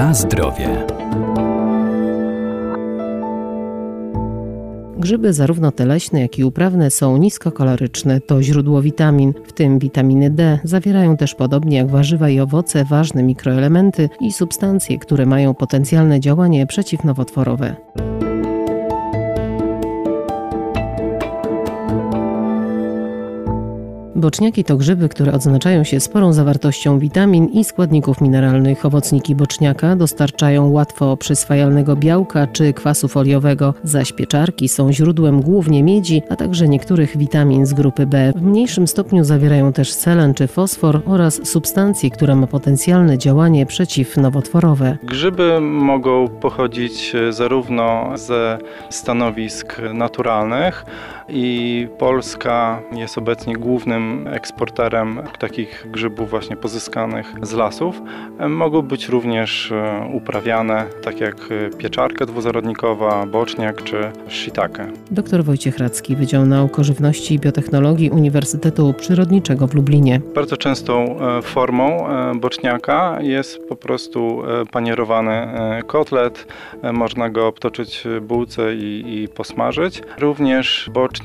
Na zdrowie. Grzyby, zarówno te leśne, jak i uprawne, są niskokaloryczne. To źródło witamin, w tym witaminy D. Zawierają też, podobnie jak warzywa i owoce, ważne mikroelementy i substancje, które mają potencjalne działanie przeciwnowotworowe. Boczniaki to grzyby, które odznaczają się sporą zawartością witamin i składników mineralnych. Owocniki boczniaka dostarczają łatwo przyswajalnego białka czy kwasu foliowego, zaś pieczarki są źródłem głównie miedzi, a także niektórych witamin z grupy B. W mniejszym stopniu zawierają też selen czy fosfor oraz substancje, które ma potencjalne działanie przeciwnowotworowe. Grzyby mogą pochodzić e, zarówno ze stanowisk naturalnych i Polska jest obecnie głównym eksporterem takich grzybów właśnie pozyskanych z lasów. Mogą być również e, uprawiane, tak jak e, pieczarka dwuzarodnikowa, boczniak czy shiitake. Dr Wojciech Radzki, Wydział Nauk o Żywności i Biotechnologii Uniwersytetu Przyrodniczego w Lublinie. Bardzo częstą e, formą boczniaka jest po prostu panierowany kotlet. Można go obtoczyć w bułce i, i posmażyć. Również boczniak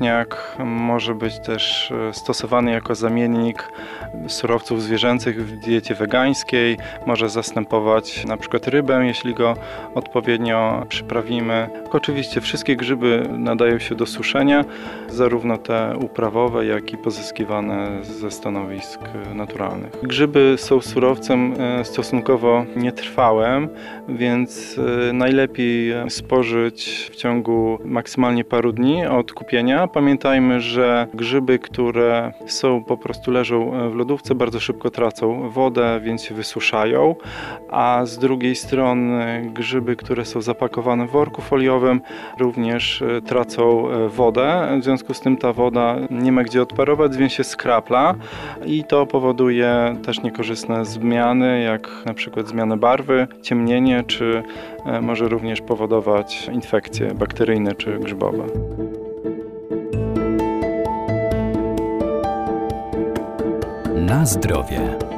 może być też e, stosowany jako zamiennik surowców zwierzęcych w diecie wegańskiej. Może zastępować na przykład rybę, jeśli go odpowiednio przyprawimy. Oczywiście wszystkie grzyby nadają się do suszenia, zarówno te uprawowe, jak i pozyskiwane ze stanowisk e, naturalnych. Grzyby są surowcem e, stosunkowo nietrwałym, więc najlepiej spożyć w ciągu maksymalnie paru dni od kupienia. Pamiętajmy, że grzyby, które są po prostu leżą e, w lodówce, bardzo szybko tracą wodę, więc się wysuszają, a z drugiej strony grzyby, które są zapakowane w worku foliowym, również e, tracą e, wodę. W związku z tym ta woda nie ma gdzie odparować, więc się skrapla i to powoduje też niekorzystne zmiany, jak na przykład zmianę barwy, ciemnienie, czy może również powodować infekcje bakteryjne czy grzybowe. Na zdrowie.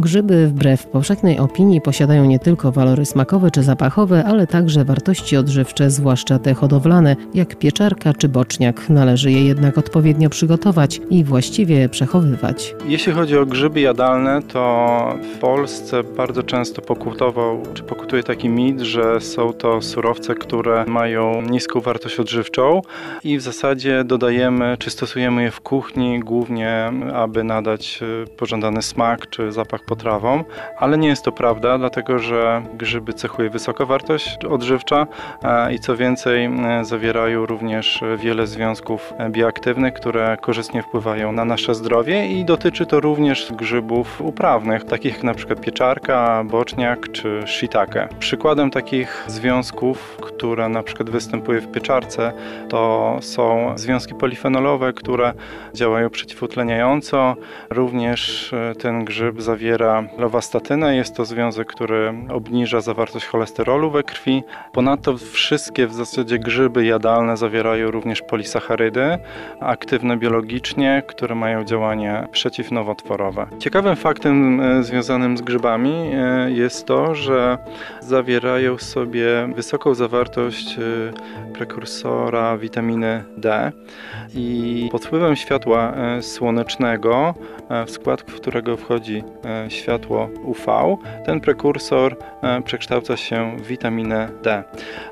Grzyby, wbrew powszechnej opinii, posiadają nie tylko walory smakowe czy zapachowe, ale także wartości odżywcze, zwłaszcza te hodowlane, jak pieczarka czy boczniak. Należy je jednak odpowiednio przygotować i właściwie przechowywać. Jeśli chodzi o grzyby jadalne, to w Polsce bardzo często pokutował, czy pokutuje taki mit, że są to surowce, które mają niską wartość odżywczą i w zasadzie dodajemy, czy stosujemy je w kuchni głównie, aby nadać e, pożądany smak czy zapach potrawom, ale nie jest to prawda, dlatego że grzyby cechuje wysoka wartość odżywcza e, i co więcej e, zawierają również wiele związków bioaktywnych, które korzystnie wpływają na nasze zdrowie i dotyczy to również grzybów uprawnych, takich jak na przykład pieczarka, boczniak czy shiitake. Przykładem takich związków, które na przykład występuje w pieczarce, to są związki polifenolowe, które działają przeciwutleniająco. Również e, ten grzyb zawiera lowastatynę. Jest to związek, który obniża zawartość cholesterolu we krwi. Ponadto wszystkie w zasadzie grzyby jadalne zawierają również polisacharydy aktywne biologicznie, które mają działanie przeciwnowotworowe. Ciekawym faktem e, związanym z grzybami e, jest to, że zawierają sobie wysoką zawartość e, prekursora witaminy D i pod wpływem światła słonecznego, w skład którego wchodzi światło UV, ten prekursor e, przekształca się w witaminę D.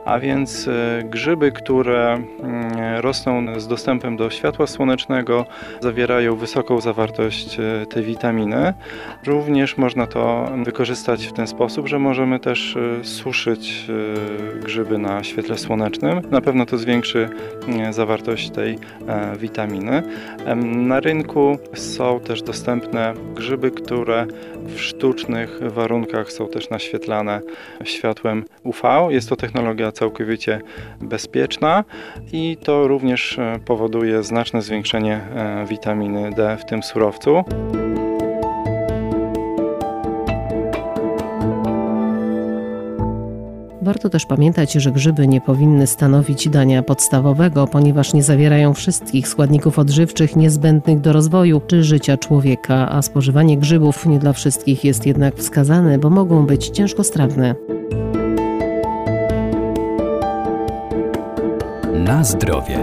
A więc e, grzyby, które mm, rosną z dostępem do światła słonecznego, zawierają wysoką zawartość e, tej witaminy. Również można to wykorzystać w ten sposób, że możemy też suszyć grzyby na świetle słonecznym. Na pewno to zwiększy e, zawartość tej witaminy. Na rynku są też dostępne grzyby, które w sztucznych warunkach są też naświetlane światłem UV. Jest to technologia całkowicie bezpieczna i to również powoduje znaczne zwiększenie e, witaminy D w tym surowcu. Warto też pamiętać, że grzyby nie powinny stanowić dania podstawowego, ponieważ nie zawierają wszystkich składników odżywczych niezbędnych do rozwoju czy życia człowieka, a spożywanie grzybów nie dla wszystkich jest jednak wskazane, bo mogą być ciężkostrawne. Na zdrowie.